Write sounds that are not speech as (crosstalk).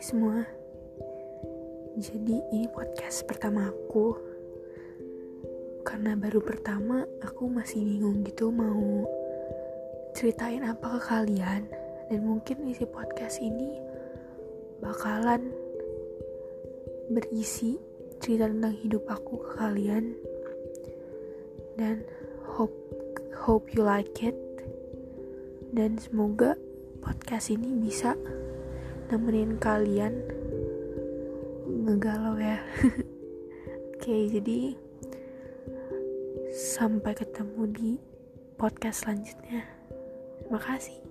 semua. Jadi ini podcast pertama aku. Karena baru pertama aku masih bingung gitu mau ceritain apa ke kalian. Dan mungkin isi podcast ini bakalan berisi cerita tentang hidup aku ke kalian. Dan hope hope you like it. Dan semoga podcast ini bisa nemenin kalian. Ngegalau ya. (laughs) Oke jadi sampai ketemu di podcast selanjutnya. Terima kasih